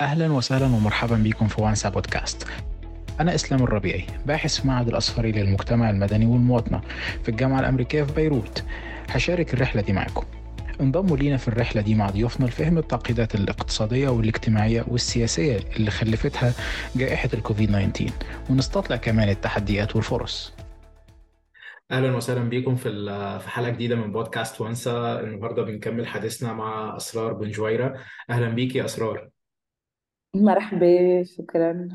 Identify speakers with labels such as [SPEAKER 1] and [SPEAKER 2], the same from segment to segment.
[SPEAKER 1] أهلا وسهلا ومرحبا بكم في وانسا بودكاست. أنا إسلام الربيعي باحث في معهد الأصفري للمجتمع المدني والمواطنة في الجامعة الأمريكية في بيروت. هشارك الرحلة دي معكم. انضموا لينا في الرحلة دي مع ضيوفنا لفهم التعقيدات الاقتصادية والاجتماعية والسياسية اللي خلفتها جائحة الكوفيد 19 ونستطلع كمان التحديات والفرص. أهلا وسهلا بكم في في حلقة جديدة من بودكاست وانسا. النهارده بنكمل حديثنا مع أسرار بن جويرة. أهلا بيكي يا أسرار.
[SPEAKER 2] مرحبا شكرا.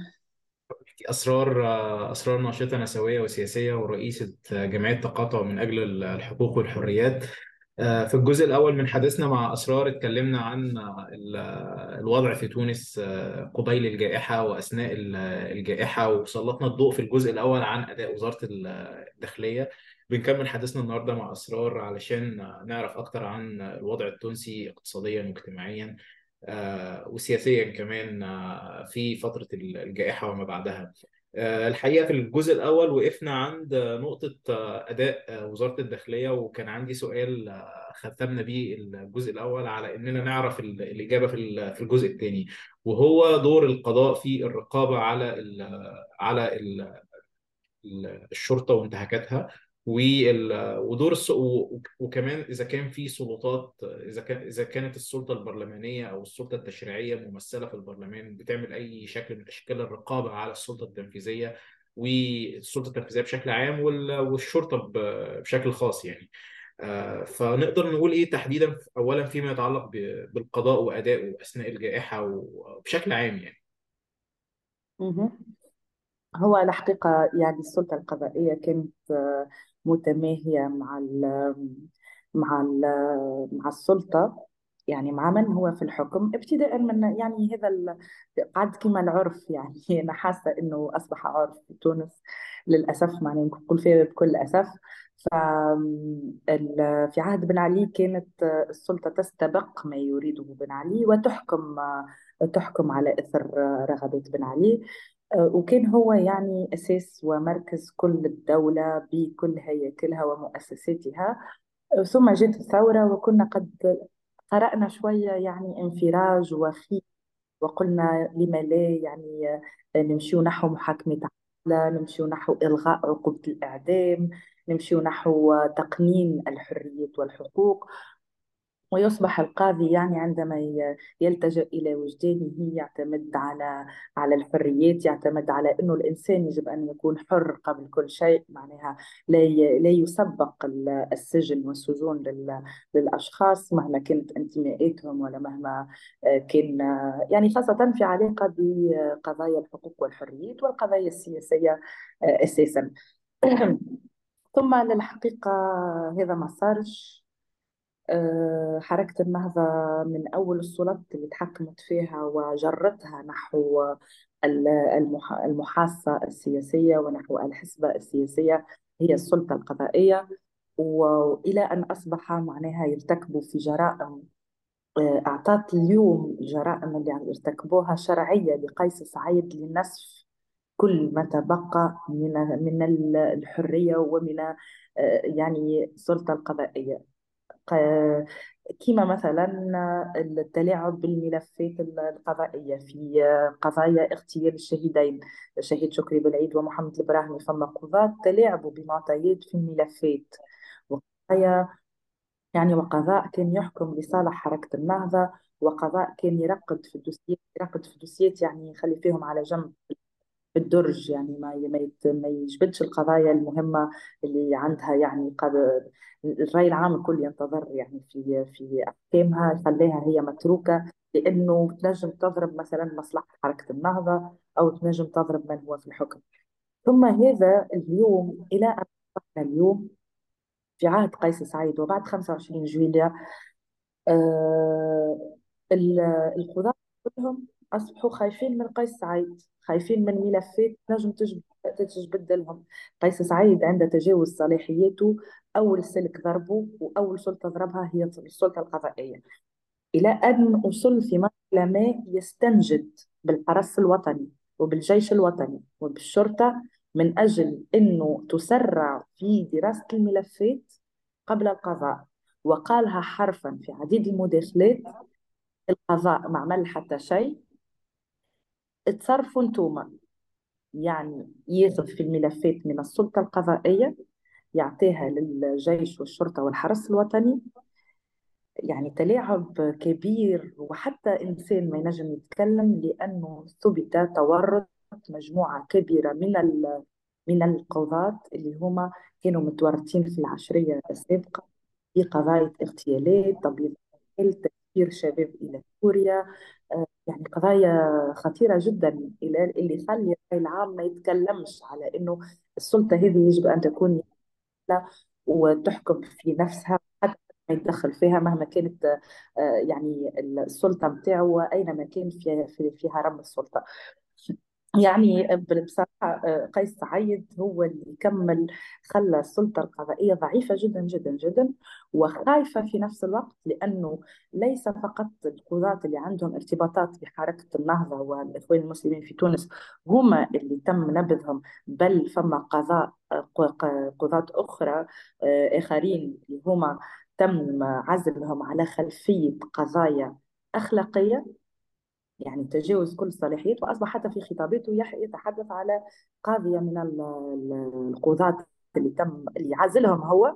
[SPEAKER 1] أسرار أسرار ناشطة نسوية وسياسية ورئيسة جمعية تقاطع من أجل الحقوق والحريات. في الجزء الأول من حديثنا مع أسرار اتكلمنا عن الوضع في تونس قبيل الجائحة وأثناء الجائحة وسلطنا الضوء في الجزء الأول عن أداء وزارة الداخلية. بنكمل حديثنا النهاردة مع أسرار علشان نعرف أكتر عن الوضع التونسي اقتصاديا واجتماعيا. آه، وسياسيا كمان آه، في فترة الجائحة وما بعدها. آه، الحقيقة في الجزء الأول وقفنا عند نقطة أداء وزارة الداخلية وكان عندي سؤال ختمنا بيه الجزء الأول على إننا نعرف الإجابة في الجزء الثاني. وهو دور القضاء في الرقابة على على ال الشرطة وانتهاكاتها. ودور. وكمان إذا كان في سلطات إذا كان إذا كانت السلطة البرلمانية أو السلطة التشريعية ممثلة في البرلمان بتعمل أي شكل من أشكال الرقابة على السلطة التنفيذية والسلطة التنفيذية بشكل عام والشرطة بشكل خاص يعني آه، فنقدر نقول إيه تحديدا اولا فيما يتعلق بالقضاء وادائه اثناء الجائحة وبشكل عام يعني
[SPEAKER 2] هو الحقيقة يعني السلطة القضائية كانت متماهية مع ال مع ال مع السلطة. يعني مع من هو في الحكم؟ ابتداء من يعني هذا قعد كما العرف. يعني أنا حاسة إنه أصبح عرف في تونس للأسف. معني نقول فيها بكل أسف. في عهد بن علي كانت السلطة تستبق ما يريده بن علي وتحكم تحكم على إثر رغبات بن علي. وكان هو يعني أساس ومركز كل الدولة بكل هياكلها ومؤسساتها. ثم جاءت الثورة وكنا قد قرأنا شوية يعني انفراج وخير وقلنا لما لا يعني نمشي نحو محاكمة عادلة نحو إلغاء عقوبة الإعدام نمشي نحو تقنين الحريات والحقوق. ويصبح القاضي يعني عندما يلتجئ إلى وجدانه يعتمد على على الحريات يعتمد على أنه الإنسان يجب أن يكون حر قبل كل شيء معناها لا لا يسبق السجن والسجون للأشخاص مهما كانت انتماءاتهم ولا مهما كان يعني خاصة في علاقة بقضايا الحقوق والحريات والقضايا السياسية أساسا. ثم للحقيقة هذا ما صارش. آه، حركة النهضة من أول السلطات اللي تحكمت فيها وجرتها نحو المحاصة السياسية ونحو الحسبة السياسية هي السلطة القضائية. وإلى أن أصبح معناها يرتكبوا في جرائم آه، أعطت اليوم الجرائم اللي عم يرتكبوها شرعية لقيس سعيد لنسف كل ما تبقى من من الحرية ومن آه، يعني السلطة القضائية. كما مثلا التلاعب بالملفات القضائية في قضايا اغتيال الشهيدين الشهيد شكري بالعيد ومحمد البراهمي فما قضاة تلاعبوا بمعطيات في الملفات وقضايا يعني وقضاء كان يحكم لصالح حركة النهضة وقضاء كان يرقد في الدوسيات يرقد في الدوسيات يعني يخلي فيهم على جنب بالدرج يعني ما ما يجبدش القضايا المهمة اللي عندها يعني قد الرأي العام الكل ينتظر يعني في في أحكامها يخليها هي متروكة لأنه تنجم تضرب مثلا مصلحة حركة النهضة أو تنجم تضرب من هو في الحكم. ثم هذا اليوم إلى أن اليوم في عهد قيس سعيد وبعد 25 جويلية آه القضاة كلهم أصبحوا خايفين من قيس سعيد خايفين من ملفات نجم تجبد لهم. قيس سعيد عند تجاوز صلاحياته أول سلك ضربه وأول سلطة ضربها هي السلطة القضائية. إلى أن وصل في مرحلة ما يستنجد بالحرس الوطني وبالجيش الوطني وبالشرطة من أجل أنه تسرع في دراسة الملفات قبل القضاء. وقالها حرفا في عديد المداخلات القضاء ما عمل حتى شيء تصرفوا انتوما. يعني ياخذ في الملفات من السلطة القضائية يعطيها للجيش والشرطة والحرس الوطني. يعني تلاعب كبير وحتى إنسان ما ينجم يتكلم لأنه ثبت تورط مجموعة كبيرة من من القضاة اللي هما كانوا متورطين في العشرية السابقة في قضايا اغتيالات تبييض تسفير شباب إلى سوريا. آه، يعني قضايا خطيرة جدا إلى اللي خلي الرأي العام ما يتكلمش على إنه السلطة هذه يجب أن تكون وتحكم في نفسها حتى ما يتدخل فيها مهما كانت آه، يعني السلطة متاعه أينما كان في في هرم السلطة يعني بصراحة آه، قيس سعيد هو اللي كمل خلى السلطة القضائية ضعيفة جدا جدا جدا وخايفة في نفس الوقت لأنه ليس فقط القضاة اللي عندهم ارتباطات بحركة النهضة والإخوان المسلمين في تونس هما اللي تم نبذهم بل فما قضاء قضاة أخرى آه، آخرين اللي هما تم عزلهم على خلفية قضايا أخلاقية يعني تجاوز كل الصلاحيات وأصبح حتى في خطاباته يتحدث على قاضية من ال- ال- القضاة اللي تم اللي عزلهم هو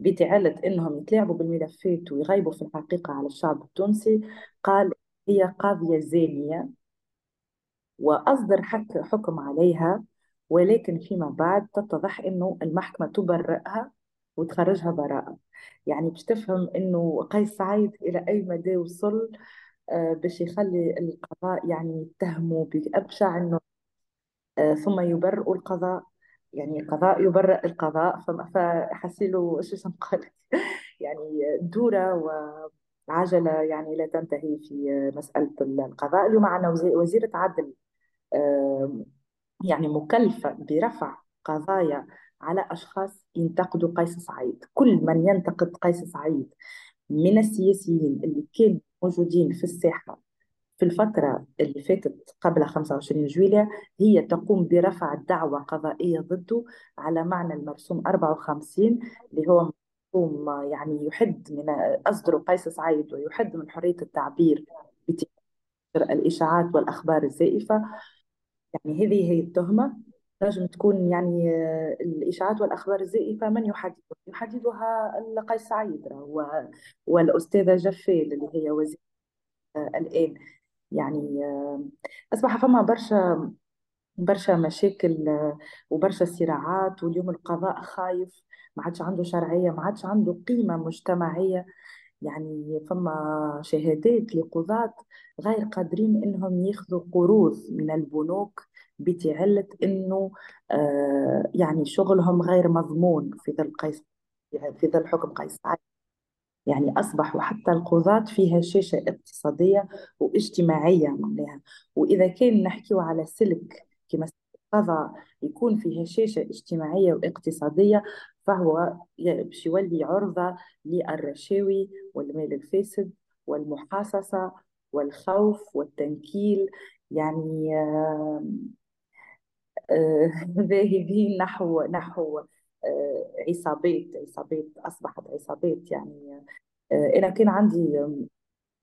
[SPEAKER 2] بتعلة إنهم يتلاعبوا بالملفات ويغيبوا في الحقيقة على الشعب التونسي. قال هي قاضية زانية وأصدر حك حكم عليها ولكن فيما بعد تتضح إنه المحكمة تبرئها وتخرجها براءة. يعني باش تفهم إنه قيس سعيد إلى أي مدى وصل باش يخلي القضاء يعني يتهموا بأبشع إنه آه، ثم يبرئوا القضاء. يعني القضاء يبرئ القضاء. فحسيلو شو نقول يعني دورة وعجلة يعني لا تنتهي في آه، مسألة القضاء. اليوم وزي- وزيرة عدل آه، يعني مكلفة برفع قضايا على أشخاص ينتقدوا قيس سعيد. كل من ينتقد قيس سعيد من السياسيين اللي كانوا موجودين في الساحة في الفترة اللي فاتت قبل 25 جويلية هي تقوم برفع دعوى قضائية ضده على معنى المرسوم 54 اللي هو مرسوم يعني يحد من أصدر قيس سعيد ويحد من حرية التعبير الإشاعات والأخبار الزائفة. يعني هذه هي التهمة. نجم تكون يعني آه، الإشاعات والأخبار الزائفة من يحددها؟ يحددها قيس سعيد والأستاذة جفال اللي هي وزيرة آه، الآن يعني آه، أصبح فما برشا برشا مشاكل وبرشا صراعات واليوم القضاء خايف ما عادش عنده شرعية ما عادش عنده قيمة مجتمعية يعني فما شهادات لقضاة غير قادرين إنهم ياخذوا قروض من البنوك بتعلة إنه آه يعني شغلهم غير مضمون في ظل قيس في ظل حكم قيس يعني أصبحوا حتى القضاة فيها هشاشة اقتصادية واجتماعية معناها وإذا كان نحكيو على سلك كما القضاء يكون فيه هشاشة اجتماعية واقتصادية فهو باش يولي عرضة للرشاوي والمال الفاسد والمحاصصة والخوف والتنكيل. يعني آه، ذاهبين نحو نحو آه، عصابات عصابات أصبحت عصابات يعني. آه، أنا كان عندي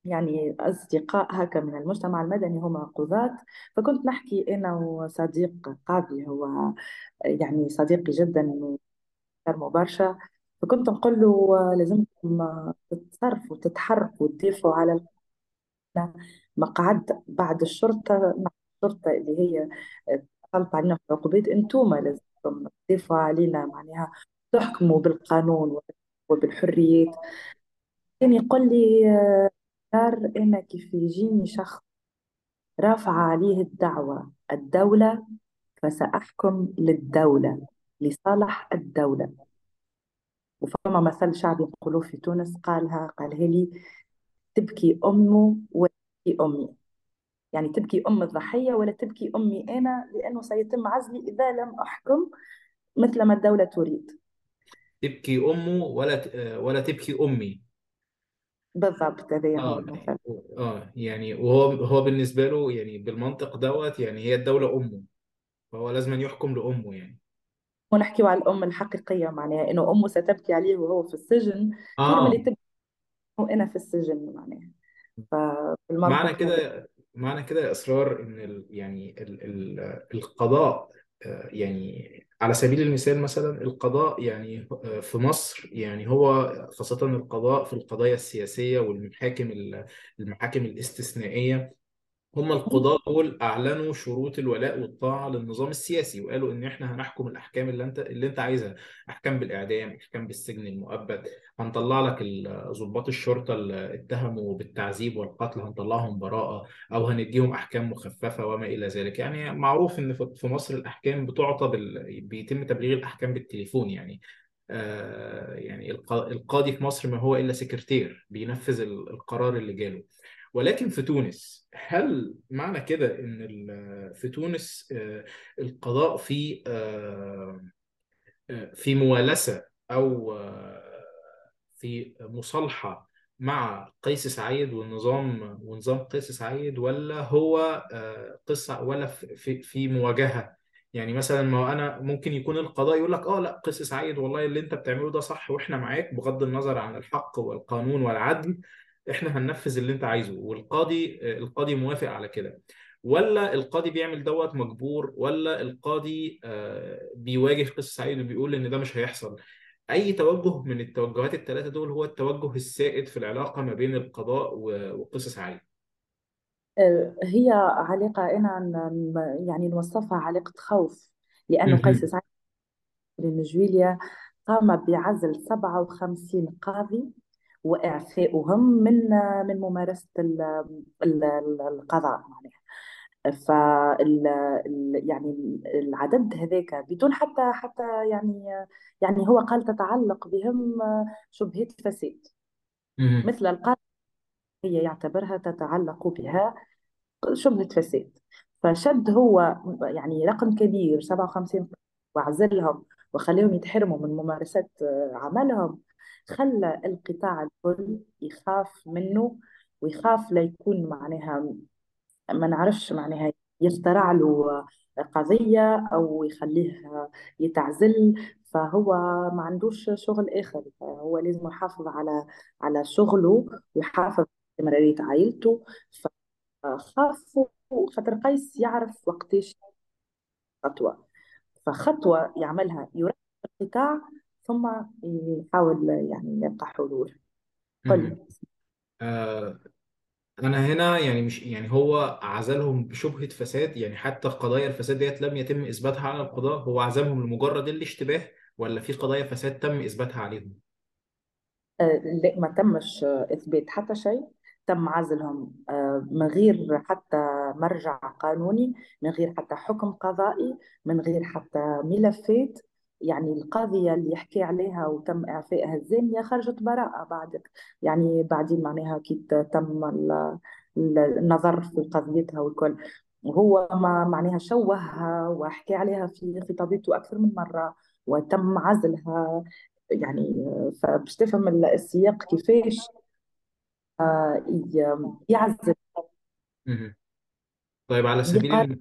[SPEAKER 2] يعني أصدقاء هكا من المجتمع المدني هما قضاة. فكنت نحكي أنا وصديق قاضي هو آه، يعني صديقي جدا ومحترمه برشا فكنت نقول له آه، لازمكم آه، تتصرفوا تتحركوا تدافعوا على مقعد بعد الشرطة مع الشرطة اللي هي تسلط علينا في العقوبات انتوما لازمكم تدافعوا علينا معناها تحكموا بالقانون وبالحريات. كان يقول لي دار أنا كيف يجيني شخص رافعة عليه الدعوة الدولة فسأحكم للدولة لصالح الدولة. وفما مثل شعبي يقولوه في تونس قالها قالها لي تبكي أمه وتبكي أمي. يعني تبكي أم الضحية ولا تبكي أمي أنا لأنه سيتم عزلي إذا لم أحكم مثل ما الدولة تريد.
[SPEAKER 1] تبكي أمه ولا ت- آه، ولا تبكي أمي؟
[SPEAKER 2] بالضبط هذا هو
[SPEAKER 1] آه
[SPEAKER 2] المثل
[SPEAKER 1] آه يعني وهو هو بالنسبة له يعني بالمنطق دوت يعني هي الدولة أمه فهو لازم يحكم لأمه يعني.
[SPEAKER 2] ونحكي على الأم الحقيقية معناها إنه أمه ستبكي عليه وهو في السجن. خير من اللي تبكي وأنا في السجن معناها.
[SPEAKER 1] معنى
[SPEAKER 2] فالمنطق هذا.
[SPEAKER 1] كده معنى كده يا إصرار إن ال يعني ال ال القضاء آه، يعني على سبيل المثال مثلا القضاء يعني آه، في مصر يعني هو خاصة القضاء في القضايا السياسية والمحاكم ال- المحاكم الاستثنائية هم القضاة دول أعلنوا شروط الولاء والطاعة للنظام السياسي وقالوا إن إحنا هنحكم الأحكام اللي أنت اللي أنت عايزها أحكام بالإعدام أحكام بالسجن المؤبد. هنطلع لك ضباط الشرطة اللي اتهموا بالتعذيب والقتل هنطلعهم براءة أو هنديهم أحكام مخففة وما إلى ذلك. يعني معروف إن في مصر الأحكام بتعطى بال... بيتم تبليغ الأحكام بالتليفون يعني. آه يعني الق- القاضي في مصر ما هو إلا سكرتير بينفذ ال- القرار اللي جاله. ولكن في تونس هل معنى كده إن في تونس آه، القضاء في آه، آه، في موالسة أو في مصالحة مع قيس سعيد والنظام ونظام قيس سعيد ولا هو قصة ولا في في مواجهة؟ يعني مثلا ما هو أنا ممكن يكون القضاء يقول لك آه لأ قيس سعيد والله اللي أنت بتعمله ده صح وإحنا معاك بغض النظر عن الحق والقانون والعدل إحنا هننفذ اللي أنت عايزه والقاضي القاضي موافق على كده. ولا القاضي بيعمل دوت مجبور ولا القاضي آه، بيواجه قيس سعيد وبيقول إن ده مش هيحصل. أي توجه من التوجهات الثلاثة دول هو التوجه السائد في العلاقة ما بين القضاء وقصص عالي
[SPEAKER 2] آه، هي علاقة أنا يعني نوصفها علاقة خوف لأنه قيس. سعيد بن جويلية قام بعزل 57 قاضي وإعفائهم من من ال- القضاء معناها. ال- يعني العدد هذاك بدون حتى حتى يعني يعني هو قال تتعلق بهم شبهة فساد. مثل القاضي هي يعتبرها تتعلق بها شبهة فساد. فشد هو يعني رقم كبير 57 وعزلهم وخليهم يتحرموا من ممارسة عملهم. خلى القطاع الكل يخاف منه ويخاف لا يكون معناها ما نعرفش معناها يخترع له قضية أو يخليه يتعزل. فهو ما عندوش شغل آخر هو لازم يحافظ على على شغله ويحافظ استمرارية عائلته. فخافوا خاطر قيس يعرف وقتاش خطوة. فخطوة يعملها يرتب القطاع ثم يحاول يعني يلقى حلول قل
[SPEAKER 1] مهم. آه، أنا هنا يعني مش يعني هو عزلهم بشبهة فساد يعني حتى قضايا الفساد ديت لم يتم إثباتها على القضاء هو عزلهم لمجرد الاشتباه ولا في قضايا فساد تم إثباتها عليهم؟
[SPEAKER 2] آه، لا ما تمش آه، إثبات حتى شيء تم عزلهم آه، من غير حتى مرجع قانوني من غير حتى حكم قضائي من غير حتى ملفات يعني القضية اللي يحكي عليها وتم إعفائها الزانية خرجت براءة بعدك. يعني بعدين معناها كي تم ال- ال- النظر في قضيتها والكل. وهو ما معناها شوهها وحكى عليها في خطاباته أكثر من مرة وتم عزلها. يعني فباش تفهم السياق كيفاش آه، يعزل.
[SPEAKER 1] طيب على سبيل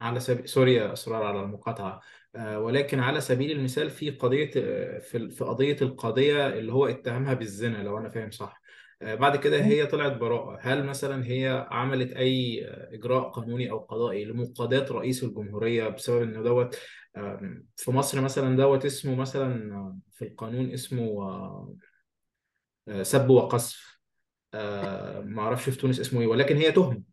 [SPEAKER 1] على سبيل سوري يا أسرار على المقاطعة. ولكن على سبيل المثال في قضية آه، في في قضية القضية اللي هو اتهمها بالزنا لو أنا فاهم صح. آه، بعد كده هي طلعت براءة. هل مثلا هي عملت أي آه، إجراء قانوني أو قضائي لمقاضاة رئيس الجمهورية بسبب انه دوت في مصر مثلا دوت اسمه مثلا آه، في القانون اسمه آه، آه، سب وقذف آه، ما أعرفش في تونس اسمه إيه ولكن هي تهمة.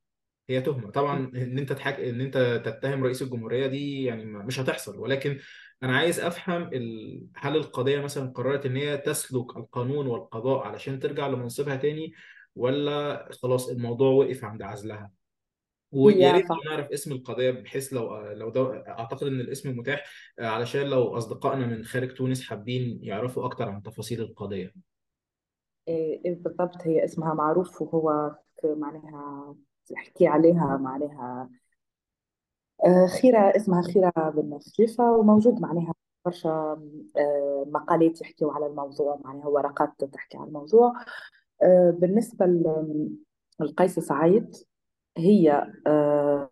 [SPEAKER 1] هي تهمة. طبعا إن أنت تحك... إن أنت تتهم رئيس الجمهورية دي يعني مش هتحصل. ولكن أنا عايز أفهم ال... هل القضية مثلا قررت إن هي تسلك القانون والقضاء علشان ترجع لمنصبها تاني ولا خلاص الموضوع وقف عند عزلها؟ ويا
[SPEAKER 2] هي
[SPEAKER 1] ريت نعرف اسم القضية بحيث لو لو ده أعتقد إن الاسم متاح علشان لو أصدقائنا من خارج تونس حابين يعرفوا أكتر عن تفاصيل القضية.
[SPEAKER 2] إيه إيه بالضبط هي اسمها معروف وهو معناها يحكي عليها معناها آه، خيرة اسمها خيرة بن خليفة وموجود معناها برشا آه، مقالات يحكيوا على الموضوع معناها ورقات تحكي على الموضوع. آه، بالنسبة ل- لقيس سعيد هي آه،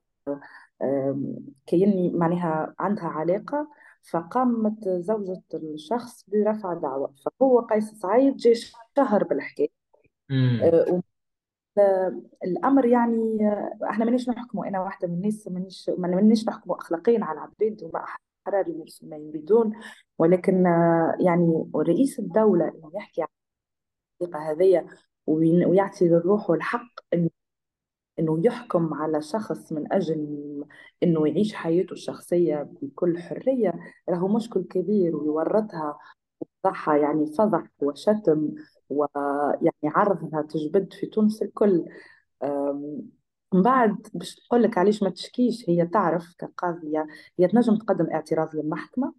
[SPEAKER 2] كأني معناها عندها علاقة فقامت زوجة الشخص برفع دعوى فهو قيس سعيد جاي شهر بالحكاية.
[SPEAKER 1] امم
[SPEAKER 2] آه، الأمر يعني إحنا مانيش نحكموا أنا واحدة من الناس مانيش ما مانيش نحكموا اخلاقيا على العباد وما أحرار ما يريدون. ولكن يعني رئيس الدولة إنه يحكي عن الطريقة وين- ويعطي للروح الحق انه إنه يحكم على شخص من أجل إنه يعيش حياته الشخصية بكل حرية. راهو مشكل كبير ويورطها وفضحها يعني فضح وشتم ويعني عرضها تجبد في تونس الكل. من بعد باش تقول لك علاش ما تشكيش هي تعرف كقاضية هي تنجم تقدم اعتراض للمحكمة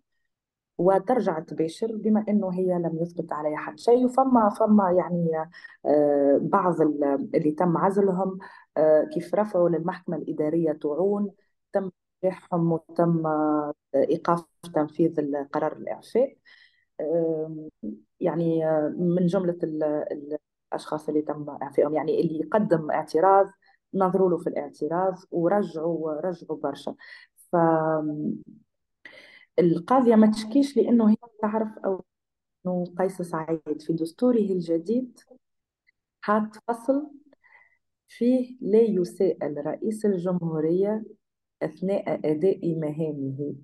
[SPEAKER 2] وترجع تباشر بما إنه هي لم يثبت عليها حد شيء. وفما فما يعني آه، بعض ال- اللي تم عزلهم آه، كيف رفعوا للمحكمة الإدارية طعون تم ترحيلهم وتم آه، إيقاف تنفيذ قرار الإعفاء. يعني من جملة ال- ال- الأشخاص اللي تم إعفائهم يعني اللي يقدم اعتراض نظروا له في الاعتراض ورجعوا رجعوا برشا. فالقاضية ما تشكيش لأنه هي تعرف أو أنه قيس سعيد في دستوره الجديد حاط فصل فيه لا يساءل رئيس الجمهورية أثناء أداء مهامه.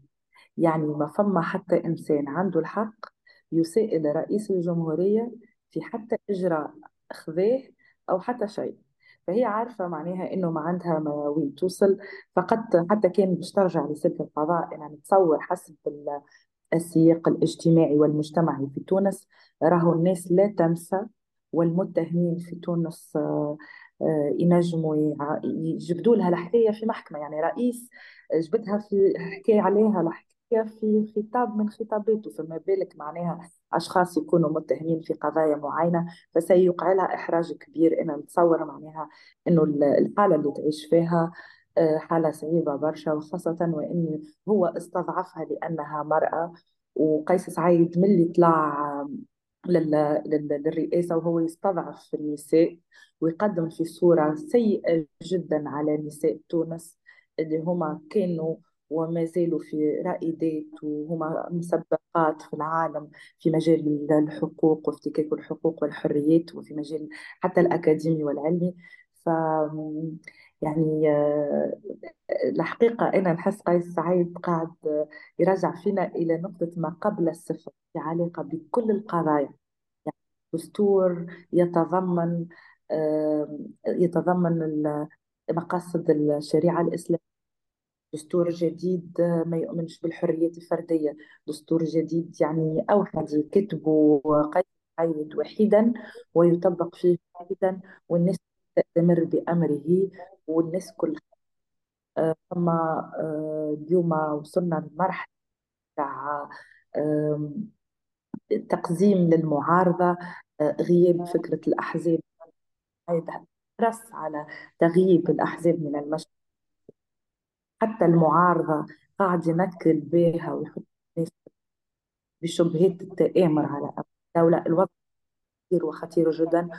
[SPEAKER 2] يعني ما فما حتى إنسان عنده الحق يسائل رئيس الجمهورية في حتى إجراء خذاه أو حتى شيء. فهي عارفة معناها إنه ما عندها ما وين توصل فقط حتى كان باش ترجع لسلك القضاء أنا نتصور حسب ال- السياق الاجتماعي والمجتمعي في تونس. راهو الناس لا تنسى والمتهمين في تونس آه، آه، ينجموا يجبدوا لها الحكاية في محكمة. يعني رئيس جبدها في حكى عليها الحكاية. في خطاب من خطاباته فما بالك معناها أشخاص يكونوا متهمين في قضايا معينة فسيوقع لها إحراج كبير أنا نتصور معناها ال- الحالة اللي تعيش فيها آه، حالة صعيبة برشا وخاصة وإن هو استضعفها لأنها مرأة وقيس سعيد من اللي طلع. لل... للرئاسة وهو يستضعف النساء ويقدم في صورة سيئة جدا على نساء تونس اللي هما كانوا وما زالوا في رائدات وهما مسبقات في العالم في مجال الحقوق وافتكاك الحقوق والحريات وفي مجال حتى الأكاديمي والعلمي. ف يعني آه، الحقيقة أنا نحس قيس سعيد قاعد يرجع فينا إلى نقطة ما قبل الصفر في علاقة بكل القضايا. يعني دستور يتضمن آه، يتضمن مقاصد الشريعة الإسلامية. دستور جديد آه، ما يؤمنش بالحريات الفردية. دستور جديد يعني أوحد يكتبه قيس سعيد وحيدا ويطبق فيه وحيدا والناس تأتمر بأمره والناس كلها أما آه، اليوم وصلنا لمرحلة تقزيم للمعارضة آه، غياب فكرة الأحزاب على تغييب الأحزاب من المشهد حتى المعارضة قاعد ينكل بها ويحط الناس بشبهات التآمر على أمر الدولة الوضع كثير وخطير جدا.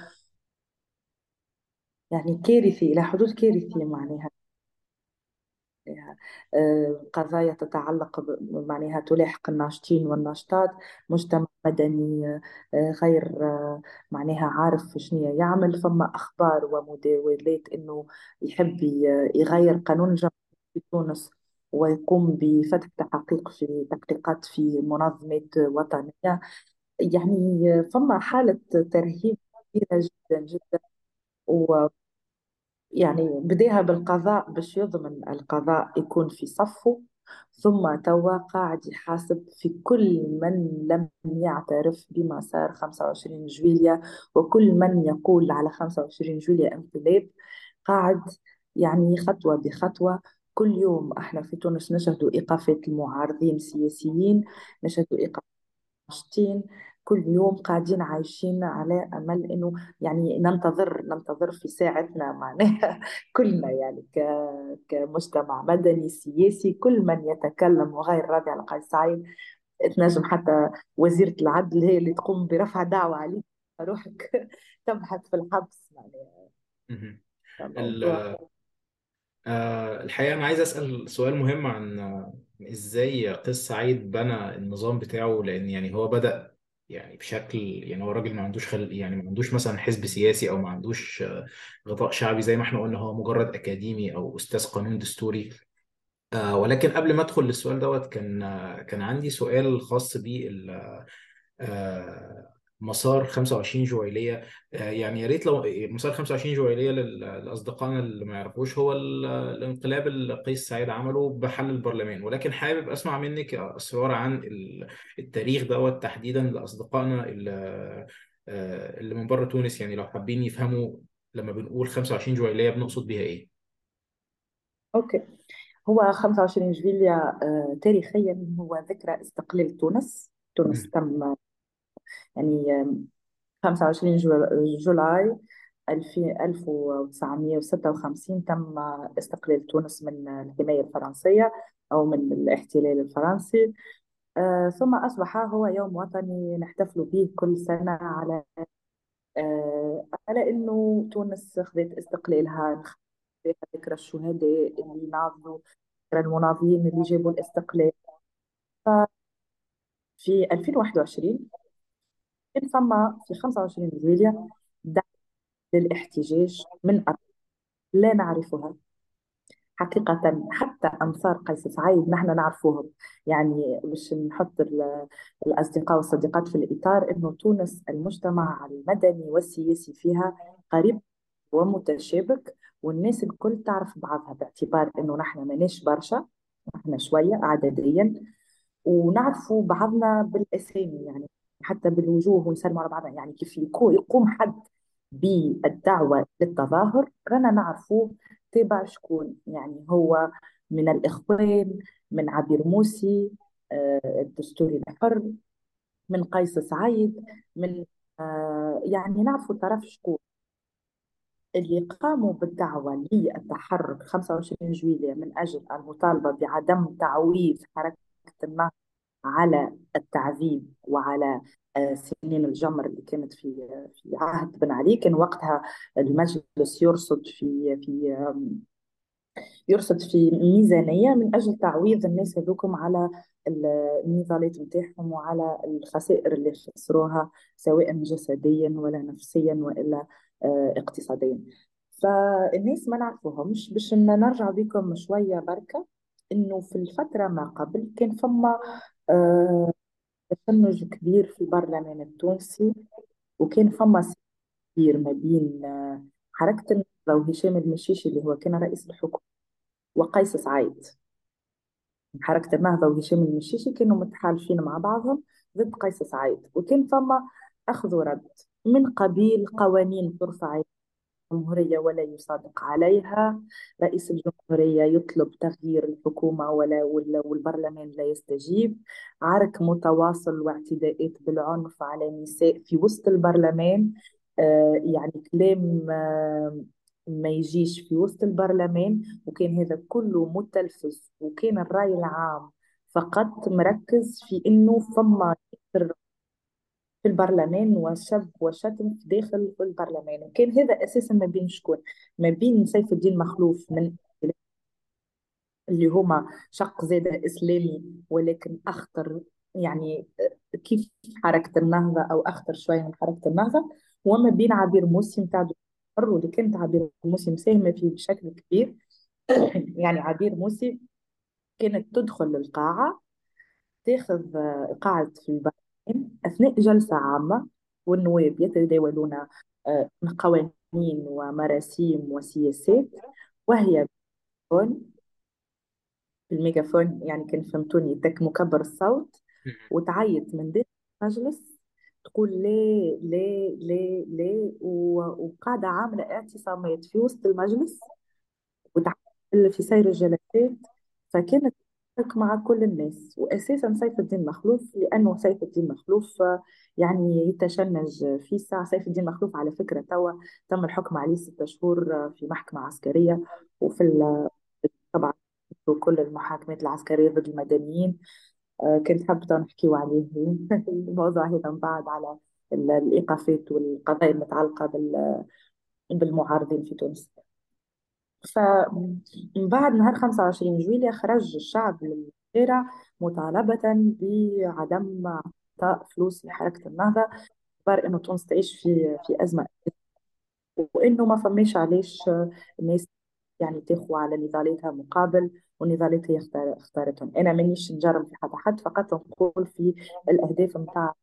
[SPEAKER 2] يعني كارثي إلى حدود كارثي معناها. قضايا تتعلق معناها تلاحق الناشطين والناشطات مجتمع مدني غير معناها عارف شنو يعمل فما أخبار ومداولات إنه يحب يغير قانون الجمهورية في تونس ويقوم بفتح تحقيق في تحقيقات في منظمات وطنية. يعني فما حالة ترهيب كبيرة جدا جدا. يعني بديها بالقضاء باش يضمن القضاء يكون في صفه ثم توا قاعد يحاسب في كل من لم يعترف بما صار 25 جويلية وكل من يقول على 25 جويلية انقلاب. قاعد يعني خطوة بخطوة كل يوم إحنا في تونس نشهد إيقافات المعارضين السياسيين نشهد ناشطين كل يوم قاعدين عايشين على أمل إنه يعني ننتظر ننتظر في ساعتنا معناها. كلنا يعني كمجتمع مدني سياسي كل من يتكلم وغير راضي على قيس سعيد تنجم حتى وزيرة العدل هي اللي تقوم برفع دعوة عليك. روحك تبحث في الحبس معناها.
[SPEAKER 1] آه، الحقيقة أنا عايز أسأل سؤال مهم عن آه، إزاي قيس سعيد بنى النظام بتاعه لأن يعني هو بدأ يعني بشكل يعني هو راجل ما عندوش خل يعني ما عندوش مثلا حزب سياسي أو ما عندوش آه، غطاء شعبي زي ما إحنا قلنا هو مجرد أكاديمي أو أستاذ قانون دستوري. ولكن قبل ما أدخل للسؤال دوت كان كان عندي سؤال خاص آه، مسار 25 جويلية آه، يعني يا ريت لو مسار 25 جويلية لل- لأصدقائنا اللي ما يعرفوش هو ال- الانقلاب اللي قيس سعيد عمله بحل البرلمان. ولكن حابب أسمع منك أسرار عن ال- التاريخ دوت تحديدا لأصدقائنا اللي آه، اللي من بره تونس. يعني لو حابين يفهموا لما بنقول 25 جويلية بنقصد بيها إيه؟
[SPEAKER 2] Okay. هو 25 جويلية آه، تاريخيا هو ذكرى استقلال تونس. تونس. تم يعني آم، 25 جو- July 2000 1956 تم استقلال تونس من الحماية الفرنسية أو من الاحتلال الفرنسي. آه، ثم أصبح هو يوم وطني نحتفل به كل سنة على آه، على إنه تونس خذت استقلالها ذكرى الشهداء اللي ناضلوا ذكرى المناضلين اللي جابوا الاستقلال. ففي 2021 كان فما في 25 جويلية دعوة للاحتجاج من أرض لا نعرفها. حقيقة حتى أنصار قيس سعيد نحن نعرفوهم يعني باش نحط ال- الأصدقاء والصديقات في الإطار أنه تونس المجتمع المدني والسياسي فيها قريب ومتشابك والناس الكل تعرف بعضها باعتبار أنه نحن ماناش برشا نحن شوية عدديا ونعرفوا بعضنا بالأسامي. يعني حتى بالوجوه ونسلموا على بعضنا. يعني كيف يقوم حد بالدعوة للتظاهر رانا نعرفوه تبع شكون. يعني هو من الإخوان من عبير موسي آه، الدستوري الحر من قيس سعيد من آه، يعني نعرفوا طرف شكون. اللي قاموا بالدعوة للتحرك 25 جويلية من أجل المطالبة بعدم تعويض حركة النهضة على التعذيب وعلى آه، سنين الجمر اللي كانت في في عهد بن علي. كان وقتها المجلس يرصد في في يرصد في ميزانية من أجل تعويض الناس هذوكم على ال- النضالات نتاعهم وعلى الخسائر اللي خسروها سواء جسديا ولا نفسيا وإلا آه، اقتصاديا. فالناس ما نعرفوهمش. باش نرجع بكم شوية بركة إنه في الفترة ما قبل كان فما آه، تشنج كبير في البرلمان التونسي وكان فما صراع كبير ما بين آه، حركة النهضة وهشام المشيشي اللي هو كان رئيس الحكومة وقيس سعيد. حركة النهضة وهشام المشيشي كانوا متحالفين مع بعضهم ضد قيس سعيد وكان فما أخذ ورد من قبيل قوانين ترفع الجمهورية ولا يصادق عليها. رئيس الجمهورية يطلب تغيير الحكومة ولا والبرلمان لا يستجيب. عرك متواصل واعتداءات بالعنف على النساء في وسط البرلمان. آه يعني كلام آه ما يجيش في وسط البرلمان وكان هذا كله متلفز وكان الرأي العام فقط مركز في إنه فما في البرلمان وشب وشتم في داخل البرلمان. وكان هذا أساسا ما بين شكون؟ ما بين سيف الدين مخلوف من اللي هما شق زاده إسلامي ولكن أخطر يعني كيف حركة النهضة أو أخطر شوية من حركة النهضة. وما بين عبير موسي نتاع الحر واللي كانت عبير موسي مساهمه فيه بشكل كبير. يعني عبير موسي كانت تدخل للقاعة تاخذ آه، قاعة في البرلمان أثناء جلسة عامة والنواب يتداولون آه، قوانين ومراسيم وسياسات وهي بالميجافون بالميجافون يعني كان فهمتوني تك مكبر الصوت وتعيط من داخل المجلس تقول لا لا لا لا و- وقاعدة عاملة اعتصامات في وسط المجلس وتعمل في سير الجلسات. فكانت مع كل الناس وأساسا سيف الدين مخلوف لأنه سيف الدين مخلوف يعني يتشنج في الساعة سيف الدين مخلوف على فكرة توا تم الحكم عليه ستة شهور في محكمة عسكرية وفي ال- طبعا كل المحاكمات العسكرية ضد المدنيين. آه، كنت حابة نحكيو عليه. الموضوع هذا من بعد على ال- الإيقافات والقضايا المتعلقة بال- بالمعارضين في تونس. فمن بعد نهار 25 جويلية خرج الشعب للشارع مطالبة بعدم إعطاء فلوس لحركة النهضة باعتبار إنه تونس تعيش في في أزمة. وإنه ما فماش علاش الناس يعني تاخذ على نضالاتها مقابل ونضالاتها يختار اختارتهم. أنا مانيش نجرم في حتى حد فقط نقول في الأهداف نتاع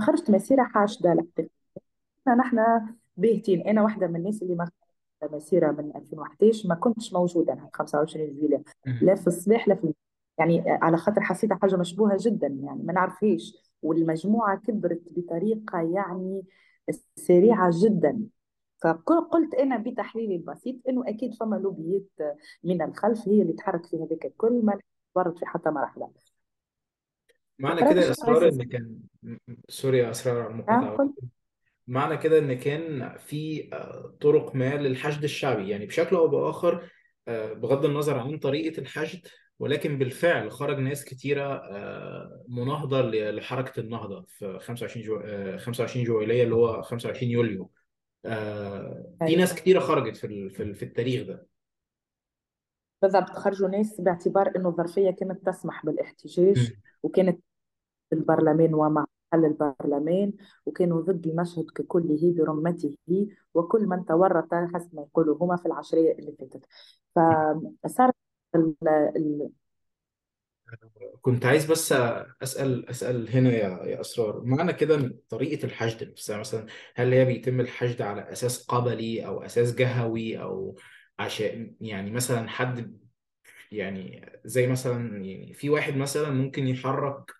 [SPEAKER 2] خرجت مسيرة حاشدة الحقيقة نحن باهتين أنا واحدة من الناس اللي ما مسيرة من 2011 ما كنتش موجودة أنا 25 جويلية لا في الصباح لا في. يعني على خاطر حسيتها حاجة مشبوهة جدا يعني ما نعرفهاش. والمجموعة كبرت بطريقة يعني سريعة جدا. فقلت أنا بتحليلي البسيط إنه أكيد فما لوبيات من الخلف هي اللي تحرك في هذاك الكل ما مرت في حتى مرحلة.
[SPEAKER 1] معنى كده اسرار إن كان سوري يا اسرار على
[SPEAKER 2] آه،
[SPEAKER 1] المقاطعه معنى كده إن كان في آه، طرق ما للحشد الشعبي يعني بشكل أو بآخر آه، بغض النظر عن طريقة الحشد ولكن بالفعل خرج ناس كتيرة آه، مناهضة لحركة النهضة في 25 جو... آه، 25 جويلية اللي هو 25 يوليو في ناس
[SPEAKER 2] أيوة.
[SPEAKER 1] كتيرة خرجت في في ال- في التاريخ ده
[SPEAKER 2] بالضبط خرجوا ناس باعتبار إنه الظرفيه كانت تسمح
[SPEAKER 1] بالإحتجاج.
[SPEAKER 2] وكانت البرلمان ومع حل البرلمان وكانوا ضد المشهد ككله برمته وكل من تورط حسب ما يقولوا هما في العشرية اللي فاتت. فصار ال-
[SPEAKER 1] كنت عايز بس أسأل أسأل هنا يا يا أسرار معنى كده إن طريقة الحشد نفسها مثلا هل هي بيتم الحشد على أساس قبلي أو أساس جهوي أو عشان يعني مثلا حد يعني زي مثلا يعني في واحد مثلا ممكن يحرك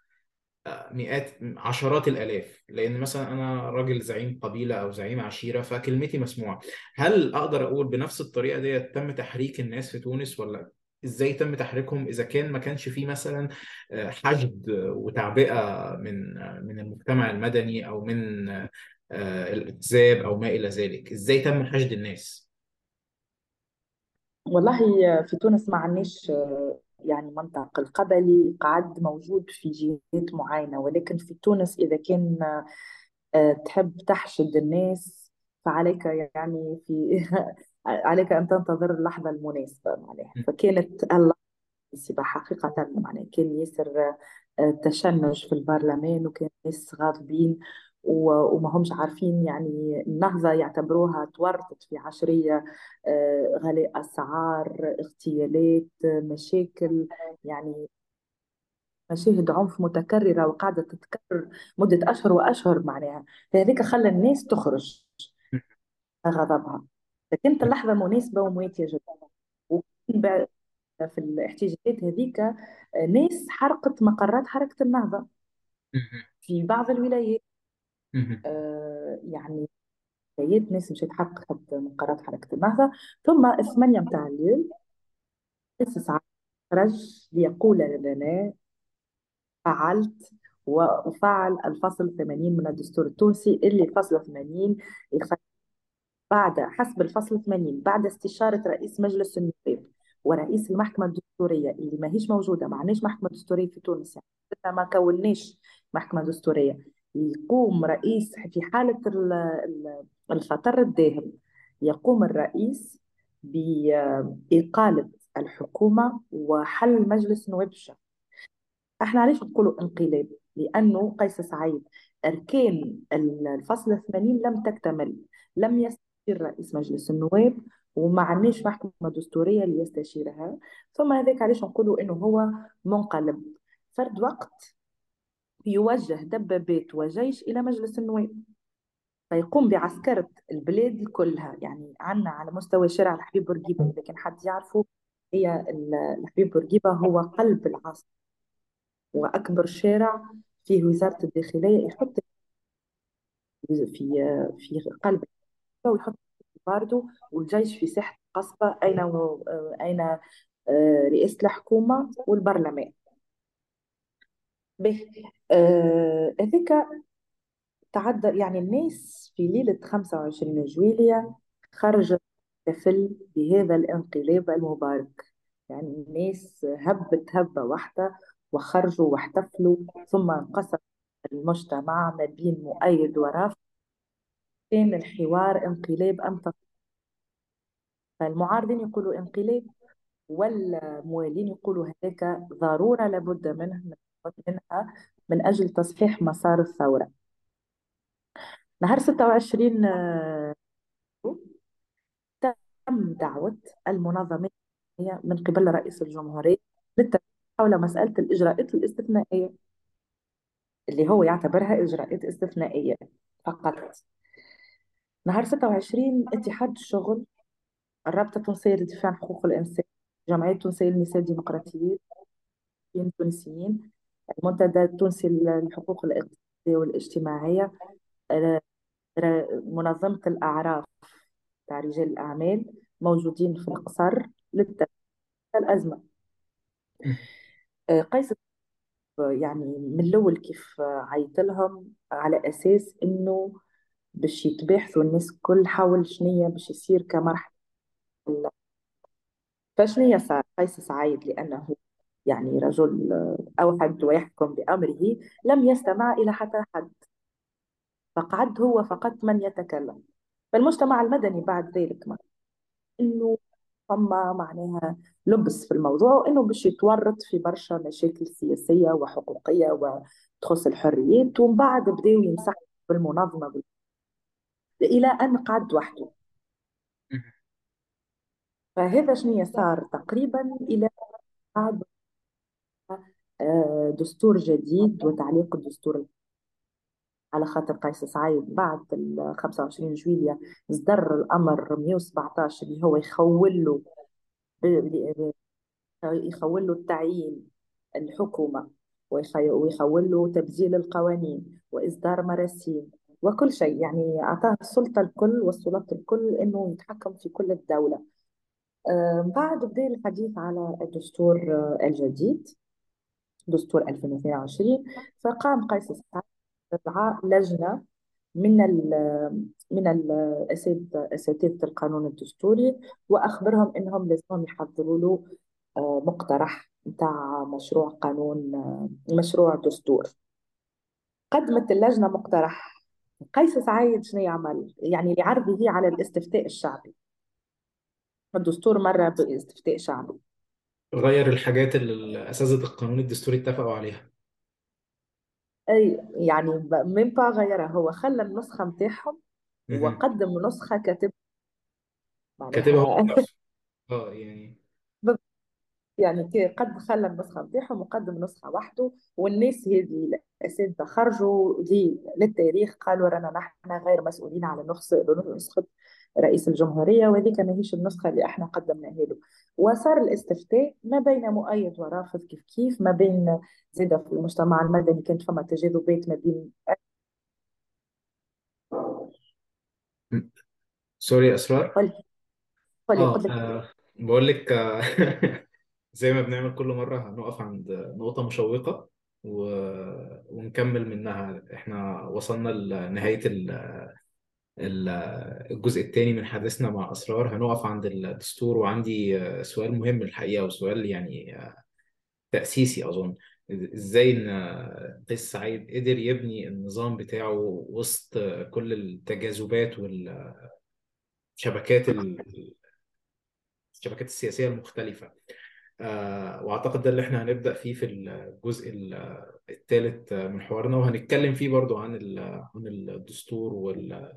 [SPEAKER 1] مئات عشرات الآلاف. لأن مثلا أنا راجل زعيم قبيلة أو زعيم عشيرة فكلمتي مسموعة. هل أقدر أقول بنفس الطريقة دي تم تحريك الناس في تونس ولا إزاي تم تحريكهم؟ إذا كان ما كانش فيه مثلا آه، حشد وتعبئة من آه، من المجتمع المدني أو من آه، الأحزاب أو ما إلى ذلك إزاي تم حشد الناس؟
[SPEAKER 2] والله في تونس ما عندناش يعني منطق القبلي قعد موجود في جهات معينة ولكن في تونس إذا كان آه، تحب تحشد الناس فعليك يعني في عليك أن تنتظر اللحظة المناسبة معناها. فكانت اللحظة حقيقة معناها كان ياسر آه، تشنج في البرلمان وكان ناس غاضبين وما همش عارفين يعني النهضة يعتبروها تورطت في عشرية آه، غلاء أسعار اغتيالات مشاكل يعني مشاهد عنف متكررة وقاعدة تتكرر مدة أشهر وأشهر معناها. فهذيك خلى الناس تخرج غضبها. فكانت اللحظة مناسبة ومواتية جدا وكان في الاحتجاجات هذيك آه، ناس حرقت مقرات حركة النهضة. في بعض الولايات. آه، يعني ولايات ناس مشات حرقت مقرات حركة النهضة ثم الثمانية متاع الليل قيس خرج ليقول لنا فعلت وفعل الفصل 80 من الدستور التونسي اللي الفصل 80 بعد حسب الفصل 80 بعد استشارة رئيس مجلس النواب ورئيس المحكمة الدستورية اللي ما هيش موجودة ما عندناش محكمة دستورية في تونس يعني ما كوناش محكمة دستورية. يقوم رئيس في حالة ال- ال- الخطر الداهم. يقوم الرئيس بإقالة الحكومة وحل مجلس نواب الشعب إحنا علاش نقولوا انقلاب؟ لأنه قيس سعيد أركان الفصل الثمانين لم تكتمل لم يستشير رئيس مجلس النواب وما عندناش محكمة دستورية ليستشيرها. ثم هذاك علاش نقولوا إنه هو منقلب؟ فرد وقت يوجه دبابات وجيش إلى مجلس النواب. فيقوم بعسكرة البلاد كلها يعني عندنا على مستوى شارع الحبيب بورقيبة. إذا كان حد يعرفه هي ال- الحبيب بورقيبة هو قلب العاصمة. وأكبر شارع فيه وزارة الداخلية يحط في في قلب ويحط باردو والجيش في ساحة القصبة أين أين آه، رئاسة الحكومة والبرلمان. به آه، هذيك تعدى يعني الناس في ليلة 25 جويلية خرجت تحتفل بهذا الانقلاب المبارك. يعني الناس هبت هبة واحدة وخرجوا واحتفلوا ثم انقسم المجتمع ما بين مؤيد ورافض. كان الحوار انقلاب أم فالمعارضين يقولوا انقلاب والموالين يقولوا هذاك ضرورة لابد منه. منها من أجل تصحيح مسار الثورة. نهار 26 تم دعوة المنظمات من قبل رئيس الجمهورية حول مسألة الإجراءات الاستثنائية اللي هو يعتبرها إجراءات استثنائية فقط. نهار 26 اتحاد الشغل الرابطة التونسية للدفاع عن حقوق الإنسان الجمعية التونسية للنساء الديمقراطيين التونسيين المنتدى التونسي للحقوق الإقتصادية والاجتماعية منظمة الأعراف تاع رجال الأعمال موجودين في القصر للتفكير الأزمة. آه، قيس يعني من الأول كيف عيط لهم على أساس إنه باش يتباحثوا الناس كل حول شنية باش يصير كمرحلة. فشنية صار قيس سعيد لأنه يعني رجل أوحد ويحكم بأمره لم يستمع إلى حتى حد. فقعد هو فقط من يتكلم. فالمجتمع المدني بعد ذلك ما إنه فما معناها لبس في الموضوع وإنه باش يتورط في برشا مشاكل سياسية وحقوقية وتخص الحريات ومن بعد بداوا يمسحوا بالمنظمة. إلى أن قعد وحده. فهذا شنو صار تقريبا إلى بعد آه، دستور جديد وتعليق الدستور. على خاطر قيس سعيد بعد ال 25 جويلية صدر الأمر 117 اللي هو يخول له يخول له التعيين الحكومة ويخول له تبديل القوانين وإصدار مراسيم وكل شيء. يعني أعطاه السلطة الكل والسلطة الكل إنه يتحكم في كل الدولة. بعد بدأ الحديث على الدستور الجديد. دستور 2022 فقام قيس سعيد استدعاء لجنة من ال من أساتذة القانون الدستوري وأخبرهم إنهم لازم يحضروا له آه، مقترح بتاع مشروع قانون آه، مشروع دستور. قدمت اللجنة مقترح. قيس سعيد شنو يعمل؟ يعني يعرض به على الاستفتاء الشعبي. الدستور مرة باستفتاء شعبي.
[SPEAKER 1] غير الحاجات اللي اساتذه القانون الدستوري اتفقوا عليها.
[SPEAKER 2] أي يعني من با غيرها. هو خلى النسخة متاعهم وقدم نسخة كاتب
[SPEAKER 1] كاتبها هو بنفسه آه يعني.
[SPEAKER 2] يعني قد خلى النسخة نتاعهم وقدم نسخة وحده والناس هذه الأساتذة خرجوا للتاريخ قالوا رانا نحن غير مسؤولين على نسخه رئيس الجمهورية وهذيك ماهيش النسخة اللي إحنا قدمناها له. وصار الاستفتاء ما بين مؤيد ورافض كيف كيف ما بين زيادة في المجتمع المدني كانت فما تجاذبات ما بين
[SPEAKER 1] سوري أسرار؟
[SPEAKER 2] قولي. قولي قلت لك
[SPEAKER 1] آه، بقول لك آه، زي ما بنعمل كل مرة هنقف عند نقطة مشوقة و... ونكمل منها. إحنا وصلنا لنهاية ال... ال- الجزء الثاني من حديثنا مع أسرار. هنقف عند الدستور وعندي آه، سؤال مهم الحقيقة وسؤال يعني آه، تأسيسي أظن. إزاي إن قيس سعيد قدر يبني النظام بتاعه وسط كل التجاذبات والشبكات الشبكات السياسية المختلفة؟ آه، وأعتقد ده اللي إحنا هنبدأ فيه في الجزء الثالث من حوارنا. وهنتكلم فيه برضو عن عن الدستور وال-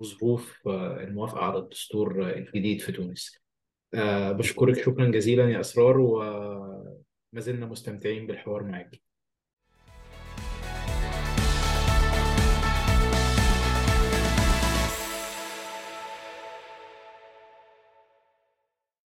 [SPEAKER 1] وظروف الموافقة على الدستور الجديد في تونس. آه، بشكرك. شكرا جزيلا يا أسرار وما زلنا مستمتعين بالحوار معك.